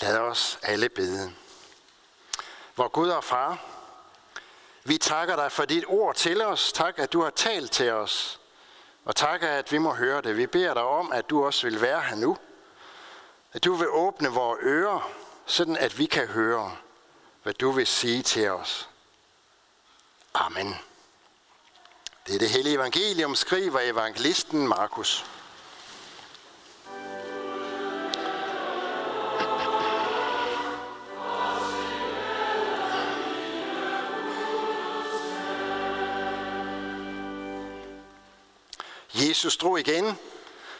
Lad os alle bede. Vor Gud og Far, vi takker dig for dit ord til os. Tak, at du har talt til os. Og tak, at vi må høre det. Vi beder dig om, at du også vil være her nu. At du vil åbne vores ører, sådan at vi kan høre, hvad du vil sige til os. Amen. Det er det hellige evangelium, skriver evangelisten Markus. Jesus drog igen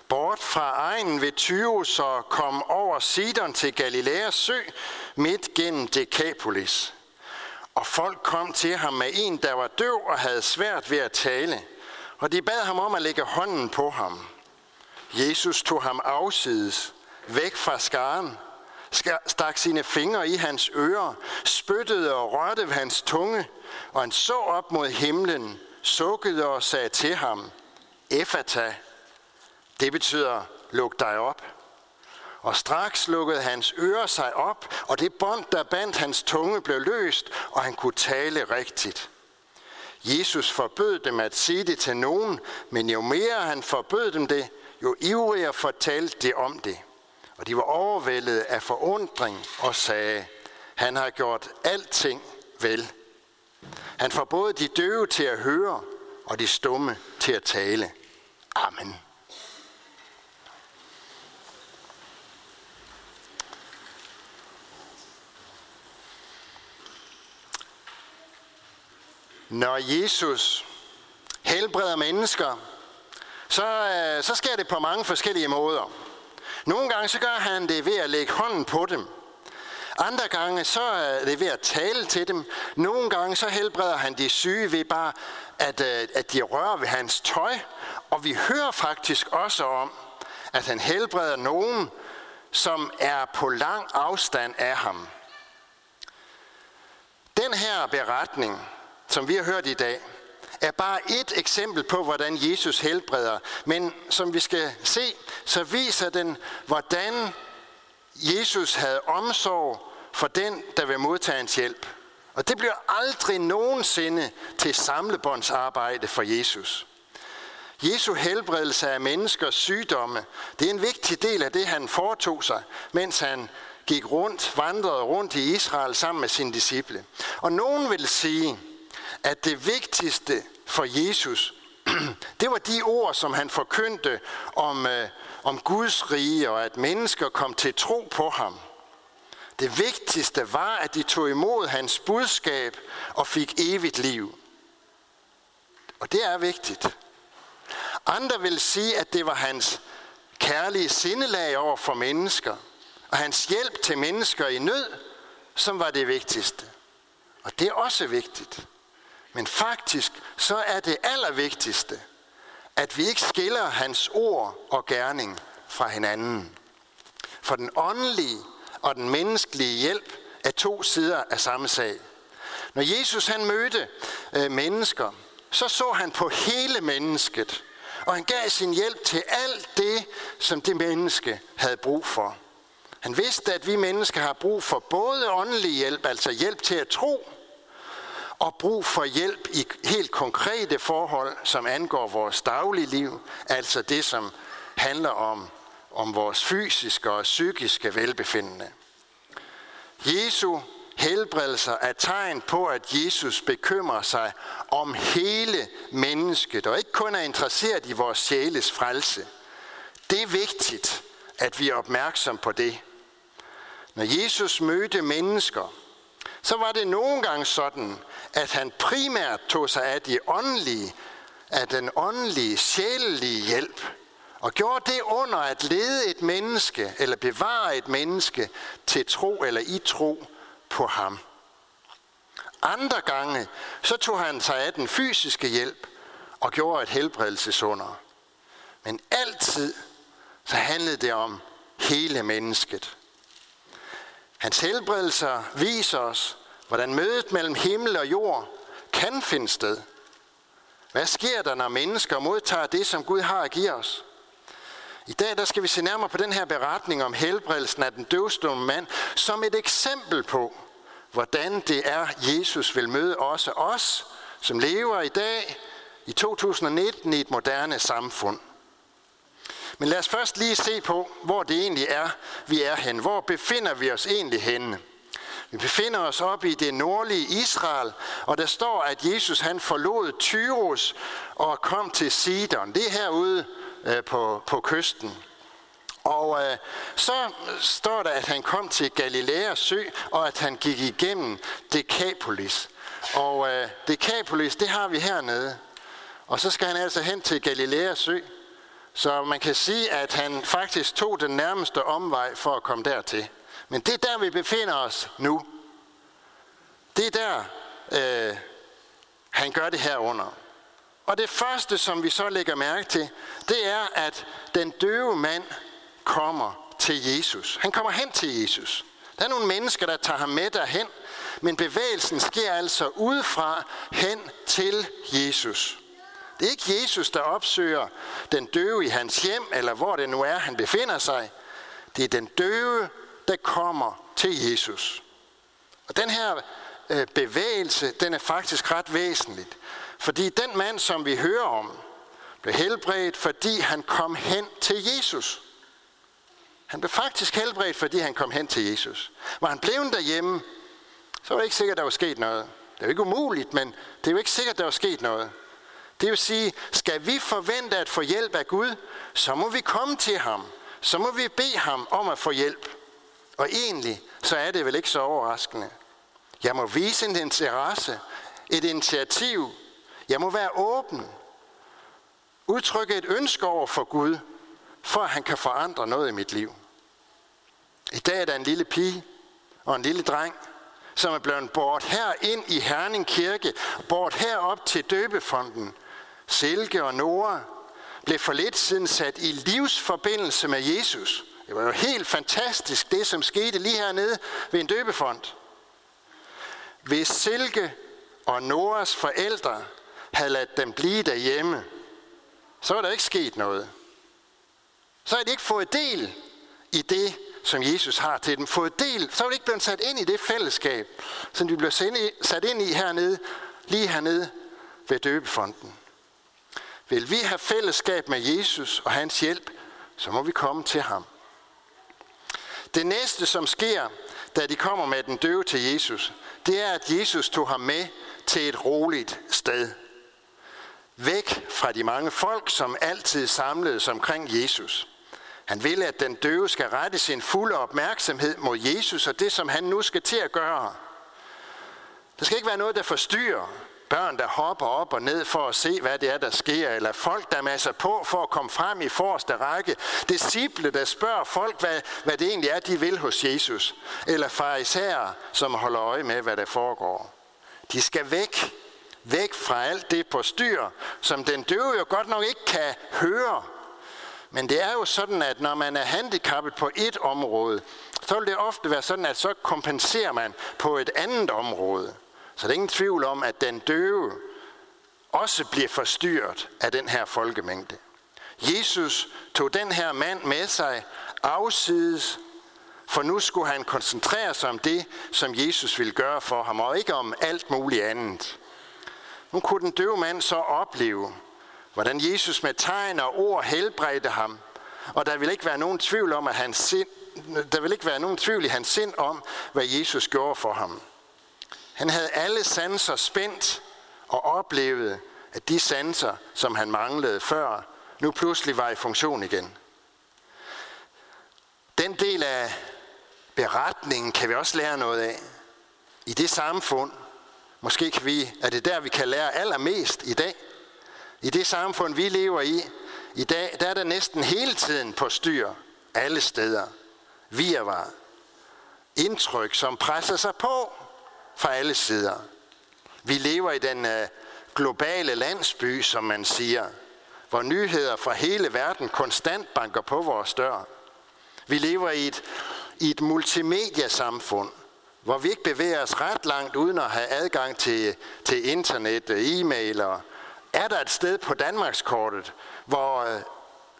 bort fra egen ved Tyros og kom over Sidon til Galileas sø midt gennem Decapolis. Og folk kom til ham med en, der var døv og havde svært ved at tale. Og de bad ham om at lægge hånden på ham. Jesus tog ham afsides, væk fra skaren, stak sine fingre i hans ører, spyttede og rørte ved hans tunge, og han så op mod himlen, sukkede og sagde til ham, Efata, det betyder, luk dig op. Og straks lukkede hans ører sig op, og det bånd, der bandt hans tunge, blev løst, og han kunne tale rigtigt. Jesus forbød dem at sige det til nogen, men jo mere han forbød dem det, jo ivrigere fortalte de om det. Og de var overvældet af forundring og sagde, han har gjort alting vel. Han får både de døve til at høre og de stumme til at tale. Amen. Når Jesus helbreder mennesker, så, øh, så sker det på mange forskellige måder. Nogle gange så gør han det ved at lægge hånden på dem. Andre gange så er det ved at tale til dem. Nogle gange så helbreder han de syge ved bare, at, øh, at de rører ved hans tøj. Og vi hører faktisk også om, at han helbreder nogen, som er på lang afstand af ham. Den her beretning, som vi har hørt i dag, er bare et eksempel på, hvordan Jesus helbreder. Men som vi skal se, så viser den, hvordan Jesus havde omsorg for den, der vil modtage hans hjælp. Og det bliver aldrig nogensinde til samlebåndsarbejde for Jesus. Jesu helbredelse af menneskers sygdomme, det er en vigtig del af det, han foretog sig, mens han gik rundt, vandrede rundt i Israel sammen med sine disciple. Og nogen vil sige, at det vigtigste for Jesus, det var de ord, som han forkyndte om, øh, om Guds rige, og at mennesker kom til tro på ham. Det vigtigste var, at de tog imod hans budskab og fik evigt liv. Og det er vigtigt. Andre vil sige, at det var hans kærlige sindelag over for mennesker, og hans hjælp til mennesker i nød, som var det vigtigste. Og det er også vigtigt. Men faktisk så er det allervigtigste, at vi ikke skiller hans ord og gerning fra hinanden. For den åndelige og den menneskelige hjælp er to sider af samme sag. Når Jesus han mødte øh, mennesker, så så han på hele mennesket, og han gav sin hjælp til alt det, som det menneske havde brug for. Han vidste, at vi mennesker har brug for både åndelig hjælp, altså hjælp til at tro, og brug for hjælp i helt konkrete forhold, som angår vores daglige liv, altså det, som handler om, om vores fysiske og psykiske velbefindende. Jesu helbredelser er tegn på, at Jesus bekymrer sig om hele mennesket, og ikke kun er interesseret i vores sjæles frelse. Det er vigtigt, at vi er opmærksom på det. Når Jesus mødte mennesker, så var det nogle gange sådan, at han primært tog sig af de åndelige, af den åndelige, sjælelige hjælp, og gjorde det under at lede et menneske, eller bevare et menneske til tro eller i tro på ham. Andre gange, så tog han sig af den fysiske hjælp og gjorde et helbredelsesunder. Men altid, så handlede det om hele mennesket. Hans helbredelser viser os, hvordan mødet mellem himmel og jord kan finde sted. Hvad sker der, når mennesker modtager det, som Gud har at give os? I dag der skal vi se nærmere på den her beretning om helbredelsen af den døvstumme mand som et eksempel på, hvordan det er, Jesus vil møde også os, som lever i dag i 2019 i et moderne samfund. Men lad os først lige se på, hvor det egentlig er, vi er hen. Hvor befinder vi os egentlig henne? Vi befinder os oppe i det nordlige Israel, og der står, at Jesus han forlod Tyros og kom til Sidon. Det er herude øh, på, på kysten. Og øh, så står der, at han kom til Galileas sø, og at han gik igennem Decapolis. Og øh, Decapolis, det har vi hernede. Og så skal han altså hen til Galileas sø. Så man kan sige, at han faktisk tog den nærmeste omvej for at komme dertil. Men det er der, vi befinder os nu. Det er der, øh, han gør det her under. Og det første, som vi så lægger mærke til, det er, at den døve mand kommer til Jesus. Han kommer hen til Jesus. Der er nogle mennesker, der tager ham med derhen, men bevægelsen sker altså udefra hen til Jesus. Det er ikke Jesus, der opsøger den døve i hans hjem, eller hvor det nu er, han befinder sig. Det er den døve, der kommer til Jesus. Og den her øh, bevægelse, den er faktisk ret væsentligt. Fordi den mand, som vi hører om, blev helbredt, fordi han kom hen til Jesus. Han blev faktisk helbredt, fordi han kom hen til Jesus. Var han blevet derhjemme, så var det ikke sikkert, at der var sket noget. Det er jo ikke umuligt, men det er jo ikke sikkert, at der var sket noget. Det vil sige, skal vi forvente at få hjælp af Gud, så må vi komme til ham. Så må vi bede ham om at få hjælp. Og egentlig, så er det vel ikke så overraskende. Jeg må vise en interesse, et initiativ. Jeg må være åben. Udtrykke et ønske over for Gud, for at han kan forandre noget i mit liv. I dag er der en lille pige og en lille dreng, som er blevet bort her ind i Herning Kirke, bort herop til døbefonden. Silke og Nora blev for lidt siden sat i livsforbindelse med Jesus. Det var jo helt fantastisk, det som skete lige hernede ved en døbefond. Hvis Silke og Noras forældre havde ladet dem blive derhjemme, så var der ikke sket noget. Så havde de ikke fået del i det, som Jesus har til dem. Fået del, så var de ikke blevet sat ind i det fællesskab, som de blev sat ind i hernede, lige hernede ved døbefonden. Vil vi have fællesskab med Jesus og hans hjælp, så må vi komme til ham. Det næste, som sker, da de kommer med den døve til Jesus, det er, at Jesus tog ham med til et roligt sted. Væk fra de mange folk, som altid samledes omkring Jesus. Han vil, at den døve skal rette sin fulde opmærksomhed mod Jesus og det, som han nu skal til at gøre. Der skal ikke være noget, der forstyrrer. Børn, der hopper op og ned for at se, hvad det er, der sker, eller folk, der masser på for at komme frem i forreste række. Disciple, der spørger folk, hvad, hvad det egentlig er, de vil hos Jesus. Eller farisæer, som holder øje med, hvad der foregår. De skal væk. Væk fra alt det på styr, som den døve jo godt nok ikke kan høre. Men det er jo sådan, at når man er handicappet på et område, så vil det ofte være sådan, at så kompenserer man på et andet område. Så der er ingen tvivl om, at den døve også bliver forstyrret af den her folkemængde. Jesus tog den her mand med sig afsides, for nu skulle han koncentrere sig om det, som Jesus ville gøre for ham, og ikke om alt muligt andet. Nu kunne den døve mand så opleve, hvordan Jesus med tegn og ord helbredte ham, og der vil ikke være nogen tvivl om, at hans sind, der vil ikke være nogen tvivl i hans sind om, hvad Jesus gjorde for ham. Han havde alle sanser spændt og oplevede, at de sanser, som han manglede før, nu pludselig var i funktion igen. Den del af beretningen kan vi også lære noget af. I det samfund, måske kan vi, er det der, vi kan lære allermest i dag. I det samfund, vi lever i, i dag, der er der næsten hele tiden på styr alle steder. Vi var indtryk, som presser sig på fra alle sider. Vi lever i den øh, globale landsby, som man siger, hvor nyheder fra hele verden konstant banker på vores dør. Vi lever i et, i et multimediasamfund, hvor vi ikke bevæger os ret langt uden at have adgang til, til internet, øh, e-mail. Og er der et sted på Danmarkskortet, hvor, øh,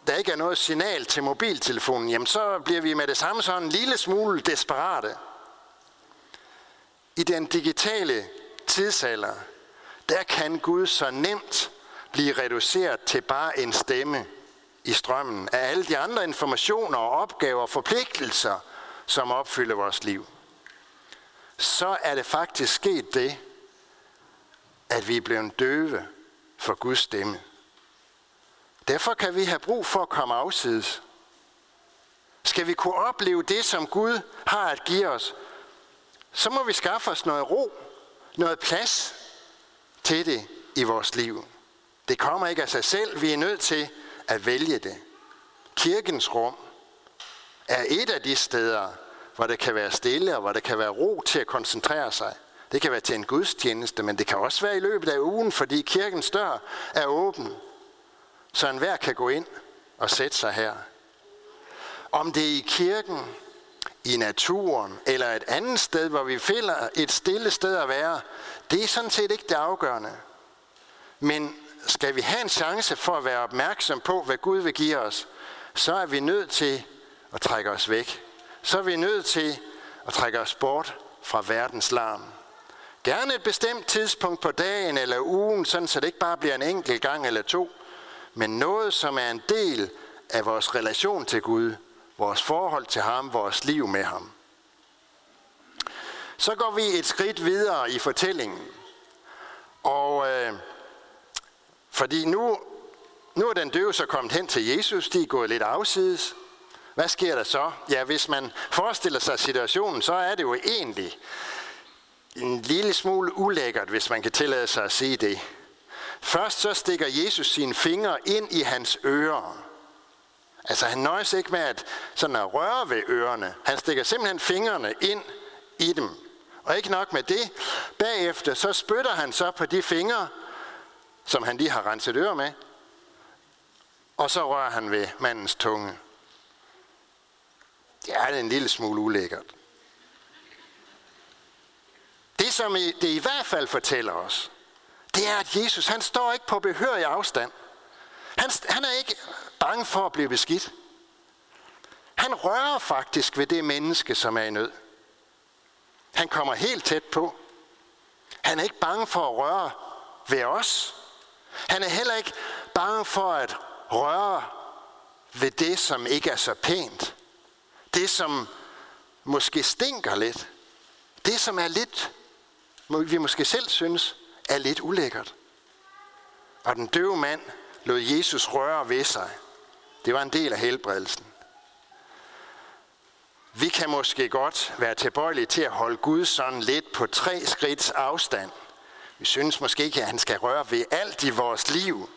der ikke er noget signal til mobiltelefonen, jamen så bliver vi med det samme sådan en lille smule desperate. I den digitale tidsalder, der kan Gud så nemt blive reduceret til bare en stemme i strømmen af alle de andre informationer og opgaver og forpligtelser, som opfylder vores liv. Så er det faktisk sket det, at vi er blevet døve for Guds stemme. Derfor kan vi have brug for at komme afsides. Skal vi kunne opleve det, som Gud har at give os, så må vi skaffe os noget ro, noget plads til det i vores liv. Det kommer ikke af sig selv. Vi er nødt til at vælge det. Kirkens rum er et af de steder, hvor det kan være stille og hvor det kan være ro til at koncentrere sig. Det kan være til en gudstjeneste, men det kan også være i løbet af ugen, fordi kirkens dør er åben, så enhver kan gå ind og sætte sig her. Om det er i kirken, i naturen eller et andet sted, hvor vi finder et stille sted at være, det er sådan set ikke det afgørende. Men skal vi have en chance for at være opmærksom på, hvad Gud vil give os, så er vi nødt til at trække os væk. Så er vi nødt til at trække os bort fra verdens larm. Gerne et bestemt tidspunkt på dagen eller ugen, sådan så det ikke bare bliver en enkelt gang eller to, men noget, som er en del af vores relation til Gud, vores forhold til ham, vores liv med ham. Så går vi et skridt videre i fortællingen. Og øh, fordi nu, nu er den døve så kommet hen til Jesus, de er gået lidt afsides. Hvad sker der så? Ja, hvis man forestiller sig situationen, så er det jo egentlig en lille smule ulækkert, hvis man kan tillade sig at sige det. Først så stikker Jesus sine fingre ind i hans ører. Altså han nøjes ikke med at, sådan at røre ved ørerne. Han stikker simpelthen fingrene ind i dem. Og ikke nok med det. Bagefter så spytter han så på de fingre, som han lige har renset ører med. Og så rører han ved mandens tunge. Det er en lille smule ulækkert. Det, som det i hvert fald fortæller os, det er, at Jesus han står ikke på behørig afstand. Han, han er ikke bange for at blive beskidt. Han rører faktisk ved det menneske, som er i nød. Han kommer helt tæt på. Han er ikke bange for at røre ved os. Han er heller ikke bange for at røre ved det, som ikke er så pænt. Det, som måske stinker lidt. Det, som er lidt, vi måske selv synes, er lidt ulækkert. Og den døve mand lod Jesus røre ved sig. Det var en del af helbredelsen. Vi kan måske godt være tilbøjelige til at holde Gud sådan lidt på tre skridts afstand. Vi synes måske ikke, at han skal røre ved alt i vores liv.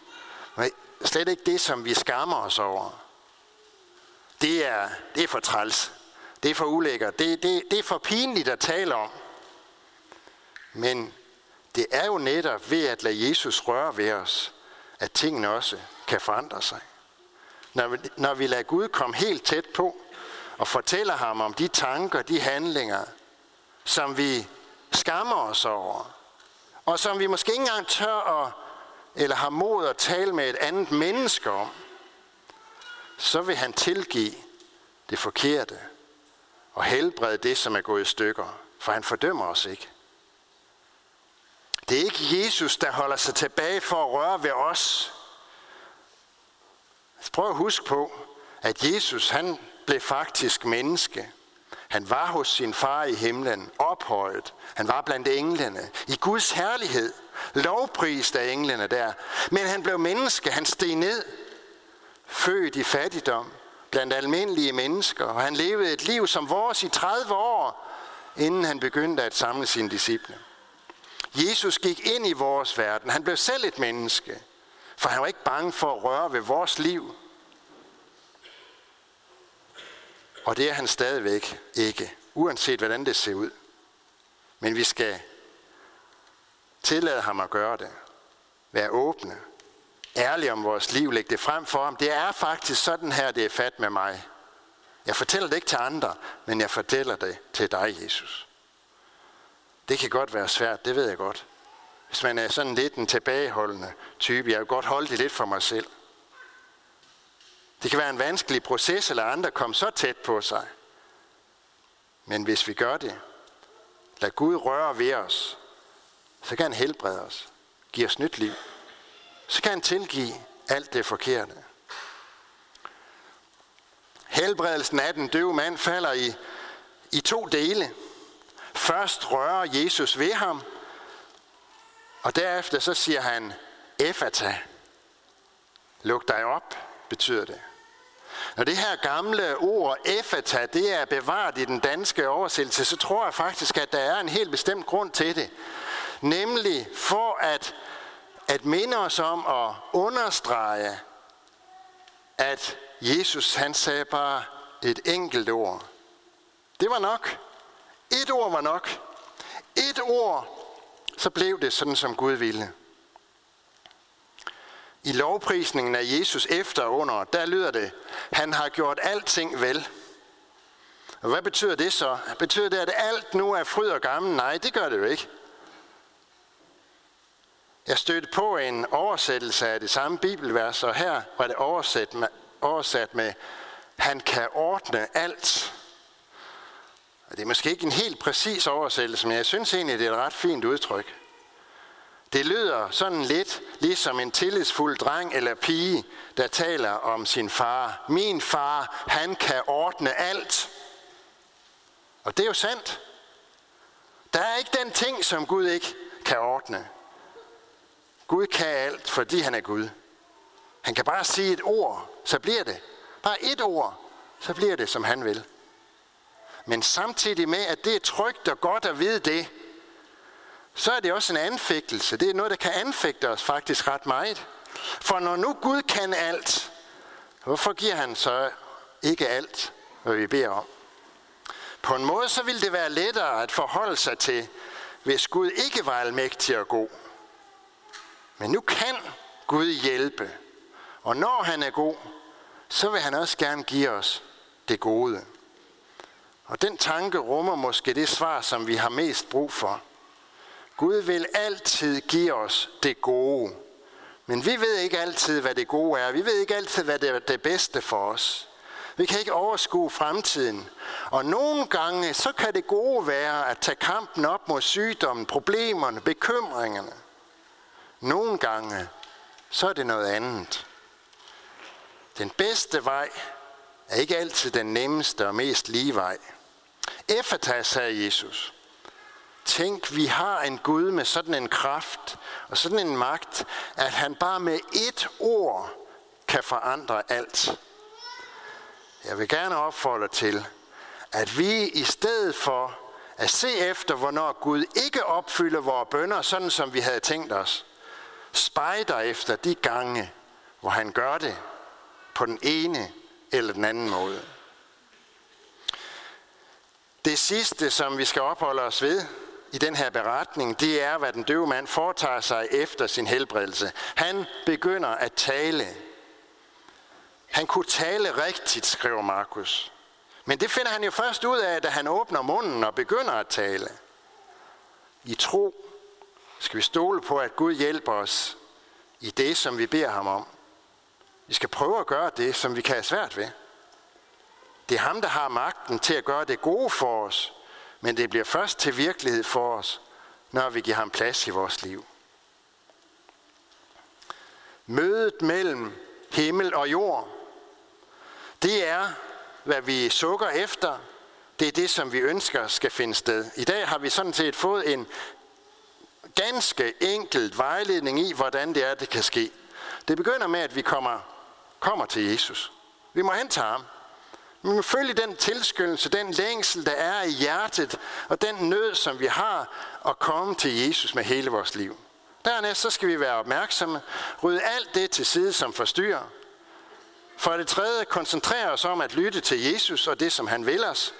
Men slet ikke det, som vi skammer os over. Det er, det er for træls. Det er for ulækkert. Det, det, det er for pinligt at tale om. Men det er jo netop ved at lade Jesus røre ved os, at tingene også kan forandre sig. Når vi, når vi lader Gud komme helt tæt på og fortæller ham om de tanker, de handlinger, som vi skammer os over, og som vi måske ikke engang tør at, eller har mod at tale med et andet menneske om, så vil han tilgive det forkerte og helbrede det, som er gået i stykker, for han fordømmer os ikke. Det er ikke Jesus, der holder sig tilbage for at røre ved os. Prøv at huske på, at Jesus han blev faktisk menneske. Han var hos sin far i himlen, ophøjet. Han var blandt englene, i Guds herlighed, lovprist af englene der. Men han blev menneske, han steg ned, født i fattigdom, blandt almindelige mennesker. Og han levede et liv som vores i 30 år, inden han begyndte at samle sine disciple. Jesus gik ind i vores verden. Han blev selv et menneske. For han var ikke bange for at røre ved vores liv. Og det er han stadigvæk ikke, uanset hvordan det ser ud. Men vi skal tillade ham at gøre det. Være åbne. Ærlige om vores liv. Lægge det frem for ham. Det er faktisk sådan her, det er fat med mig. Jeg fortæller det ikke til andre, men jeg fortæller det til dig, Jesus. Det kan godt være svært, det ved jeg godt. Hvis man er sådan lidt en tilbageholdende type, jeg vil godt holde det lidt for mig selv. Det kan være en vanskelig proces, eller andre komme så tæt på sig. Men hvis vi gør det, lad Gud røre ved os, så kan han helbrede os, give os nyt liv. Så kan han tilgive alt det forkerte. Helbredelsen af den døve mand falder i, i to dele. Først rører Jesus ved ham, og derefter så siger han, Efata, luk dig op, betyder det. Når det her gamle ord, Efata, det er bevaret i den danske oversættelse, så tror jeg faktisk, at der er en helt bestemt grund til det. Nemlig for at, at minde os om at understrege, at Jesus han sagde bare et enkelt ord. Det var nok. Et ord var nok. Et ord, så blev det sådan, som Gud ville. I lovprisningen af Jesus efter og under, der lyder det, han har gjort alting vel. Og hvad betyder det så? Betyder det, at alt nu er fryd og gammel? Nej, det gør det jo ikke. Jeg stødte på en oversættelse af det samme bibelvers, og her var det oversat med, oversat med han kan ordne alt. Og det er måske ikke en helt præcis oversættelse, men jeg synes egentlig, det er et ret fint udtryk. Det lyder sådan lidt ligesom en tillidsfuld dreng eller pige, der taler om sin far. Min far, han kan ordne alt. Og det er jo sandt. Der er ikke den ting, som Gud ikke kan ordne. Gud kan alt, fordi han er Gud. Han kan bare sige et ord, så bliver det. Bare et ord, så bliver det, som han vil. Men samtidig med, at det er trygt og godt at vide det, så er det også en anfægtelse. Det er noget, der kan anfægte os faktisk ret meget. For når nu Gud kan alt, hvorfor giver han så ikke alt, hvad vi beder om? På en måde så ville det være lettere at forholde sig til, hvis Gud ikke var almægtig og god. Men nu kan Gud hjælpe. Og når han er god, så vil han også gerne give os det gode. Og den tanke rummer måske det svar, som vi har mest brug for. Gud vil altid give os det gode. Men vi ved ikke altid, hvad det gode er. Vi ved ikke altid, hvad det er det bedste for os. Vi kan ikke overskue fremtiden. Og nogle gange, så kan det gode være at tage kampen op mod sygdommen, problemerne, bekymringerne. Nogle gange, så er det noget andet. Den bedste vej er ikke altid den nemmeste og mest lige vej. Effata, sagde Jesus. Tænk, vi har en Gud med sådan en kraft og sådan en magt, at han bare med ét ord kan forandre alt. Jeg vil gerne opfordre til, at vi i stedet for at se efter, hvornår Gud ikke opfylder vores bønder, sådan som vi havde tænkt os, spejder efter de gange, hvor han gør det på den ene eller den anden måde. Det sidste, som vi skal opholde os ved i den her beretning, det er, hvad den døve mand foretager sig efter sin helbredelse. Han begynder at tale. Han kunne tale rigtigt, skriver Markus. Men det finder han jo først ud af, da han åbner munden og begynder at tale. I tro skal vi stole på, at Gud hjælper os i det, som vi beder ham om. Vi skal prøve at gøre det, som vi kan have svært ved. Det er ham, der har magten til at gøre det gode for os, men det bliver først til virkelighed for os, når vi giver ham plads i vores liv. Mødet mellem himmel og jord, det er, hvad vi sukker efter. Det er det, som vi ønsker skal finde sted. I dag har vi sådan set fået en ganske enkelt vejledning i, hvordan det er, det kan ske. Det begynder med, at vi kommer, kommer til Jesus. Vi må hente ham. Vi må følge den tilskyndelse, den længsel, der er i hjertet, og den nød, som vi har, at komme til Jesus med hele vores liv. Dernæst så skal vi være opmærksomme, rydde alt det til side, som forstyrrer. For det tredje, koncentrere os om at lytte til Jesus og det, som han vil os.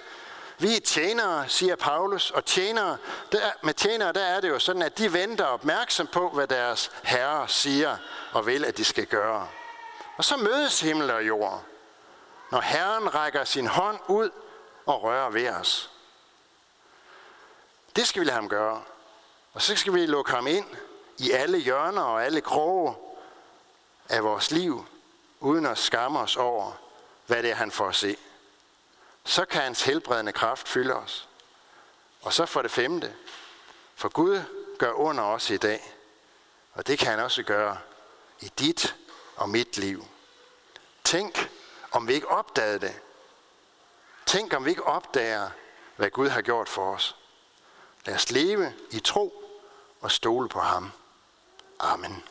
Vi er tjenere, siger Paulus, og tjenere, der, med tjenere der er det jo sådan, at de venter opmærksom på, hvad deres herre siger og vil, at de skal gøre. Og så mødes himmel og jord, når Herren rækker sin hånd ud og rører ved os. Det skal vi lade ham gøre. Og så skal vi lukke ham ind i alle hjørner og alle kroge af vores liv. uden at skamme os over, hvad det er, han får at se. Så kan hans helbredende kraft fylde os. Og så for det femte, for Gud gør under os i dag, og det kan han også gøre i dit og mit liv. Tænk, om vi ikke opdagede det. Tænk, om vi ikke opdager, hvad Gud har gjort for os. Lad os leve i tro og stole på ham. Amen.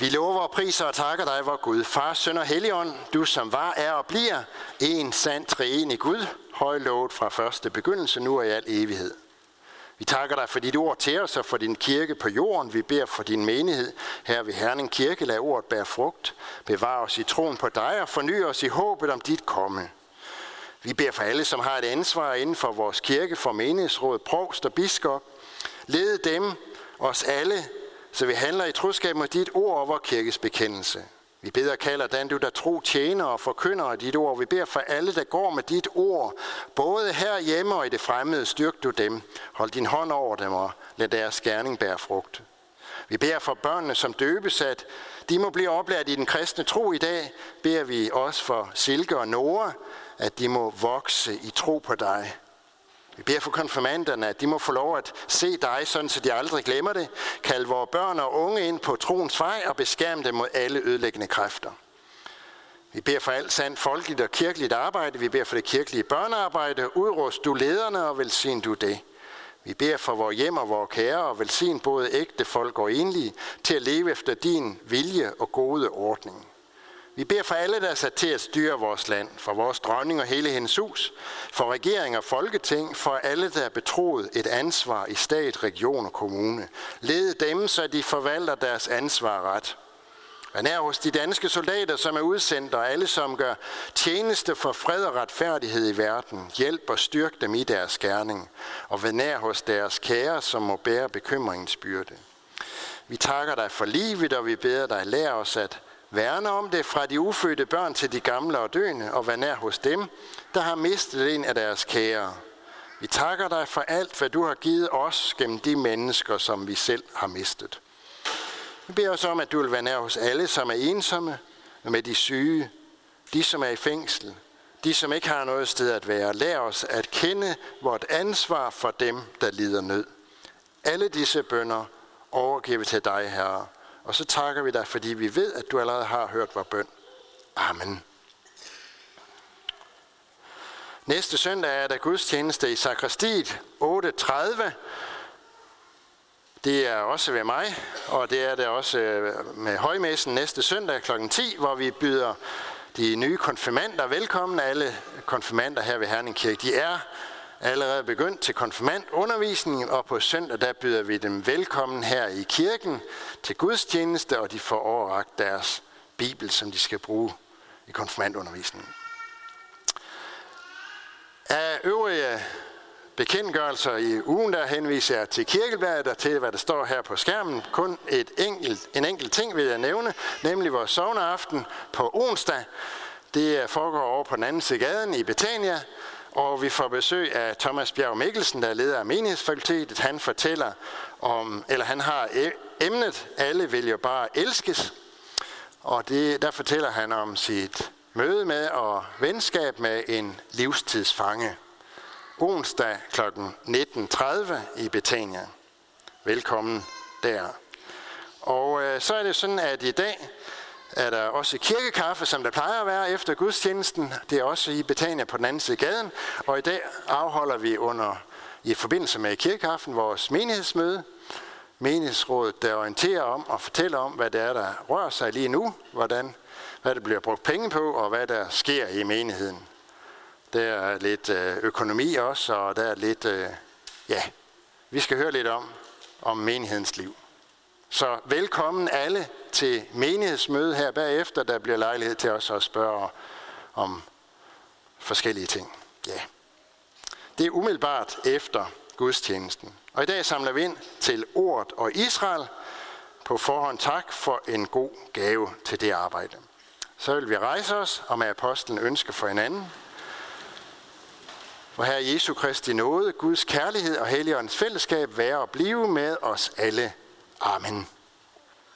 Vi lover og priser og takker dig, vor Gud, Far, Søn og Helligånd, du som var, er og bliver en sand treenig Gud, højlovet fra første begyndelse, nu og i al evighed. Vi takker dig for dit ord til os og for din kirke på jorden. Vi beder for din menighed. Her ved Herning Kirke, lad ordet bære frugt. Bevar os i troen på dig og forny os i håbet om dit komme. Vi beder for alle, som har et ansvar inden for vores kirke, for menighedsråd, provst og biskop. Led dem, os alle, så vi handler i troskab med dit ord og vores kirkes bekendelse. Vi beder kalder den du der tro tjener og forkynder af dit ord. Vi beder for alle, der går med dit ord, både her hjemme og i det fremmede, styrk du dem. Hold din hånd over dem og lad deres gerning bære frugt. Vi beder for børnene, som døbes, at de må blive oplært i den kristne tro i dag. Beder vi også for Silke og Nora, at de må vokse i tro på dig. Vi beder for konfirmanderne, at de må få lov at se dig, sådan så de aldrig glemmer det. Kald vores børn og unge ind på troens vej og beskærm dem mod alle ødelæggende kræfter. Vi beder for alt sandt folkeligt og kirkeligt arbejde. Vi beder for det kirkelige børnearbejde. Udrust du lederne og velsign du det. Vi beder for vores hjem og vores kære og velsign både ægte folk og enlige til at leve efter din vilje og gode ordning. Vi beder for alle, der er sat til at styre vores land, for vores dronning og hele hendes hus, for regering og folketing, for alle, der er betroet et ansvar i stat, region og kommune. Led dem, så de forvalter deres ansvar ret. Vær er hos de danske soldater, som er udsendt, og alle, som gør tjeneste for fred og retfærdighed i verden. Hjælp og styrk dem i deres gerning. Og vær nær hos deres kære, som må bære bekymringens byrde. Vi takker dig for livet, og vi beder dig, lær os at Værne om det fra de ufødte børn til de gamle og døende, og vær nær hos dem, der har mistet en af deres kære. Vi takker dig for alt, hvad du har givet os gennem de mennesker, som vi selv har mistet. Vi beder os om, at du vil være nær hos alle, som er ensomme, med de syge, de som er i fængsel, de som ikke har noget sted at være. Lær os at kende vort ansvar for dem, der lider nød. Alle disse bønder overgiver vi til dig, Herre og så takker vi dig, fordi vi ved, at du allerede har hørt vores bøn. Amen. Næste søndag er der gudstjeneste i sakristiet 8.30. Det er også ved mig, og det er det også øh, med højmessen næste søndag kl. 10, hvor vi byder de nye konfirmander velkommen. Alle konfirmander her ved Herning Kirke, de er allerede begyndt til konfirmandundervisningen, og på søndag der byder vi dem velkommen her i kirken til gudstjeneste, og de får overragt deres bibel, som de skal bruge i konfirmandundervisningen. Af øvrige bekendtgørelser i ugen, der henviser jeg til kirkebladet og til, hvad der står her på skærmen. Kun et enkelt, en enkelt ting vil jeg nævne, nemlig vores sovneaften på onsdag. Det foregår over på den anden side gaden i Betania, og vi får besøg af Thomas Bjerg Mikkelsen, der er leder af menighedsfakultetet. Han fortæller om, eller han har emnet, alle vil jo bare elskes. Og det, der fortæller han om sit møde med og venskab med en livstidsfange. Onsdag kl. 19.30 i Betania. Velkommen der. Og øh, så er det sådan, at i dag er der også kirkekaffe, som der plejer at være efter gudstjenesten. Det er også i Betania på den anden side af gaden. Og i dag afholder vi under i forbindelse med kirkekaffen vores menighedsmøde. Menighedsrådet, der orienterer om og fortæller om, hvad det er, der rører sig lige nu, hvordan, hvad der bliver brugt penge på, og hvad der sker i menigheden. Der er lidt øh, økonomi også, og der er lidt, øh, ja, vi skal høre lidt om, om menighedens liv. Så velkommen alle til menighedsmøde her bagefter. Der bliver lejlighed til os at spørge om forskellige ting. Ja. Det er umiddelbart efter gudstjenesten. Og i dag samler vi ind til ordet og Israel. På forhånd tak for en god gave til det arbejde. Så vil vi rejse os og med apostlen ønske for hinanden. For Herre Jesu Kristi nåde, Guds kærlighed og Helligåndens fællesskab være og blive med os alle Amen.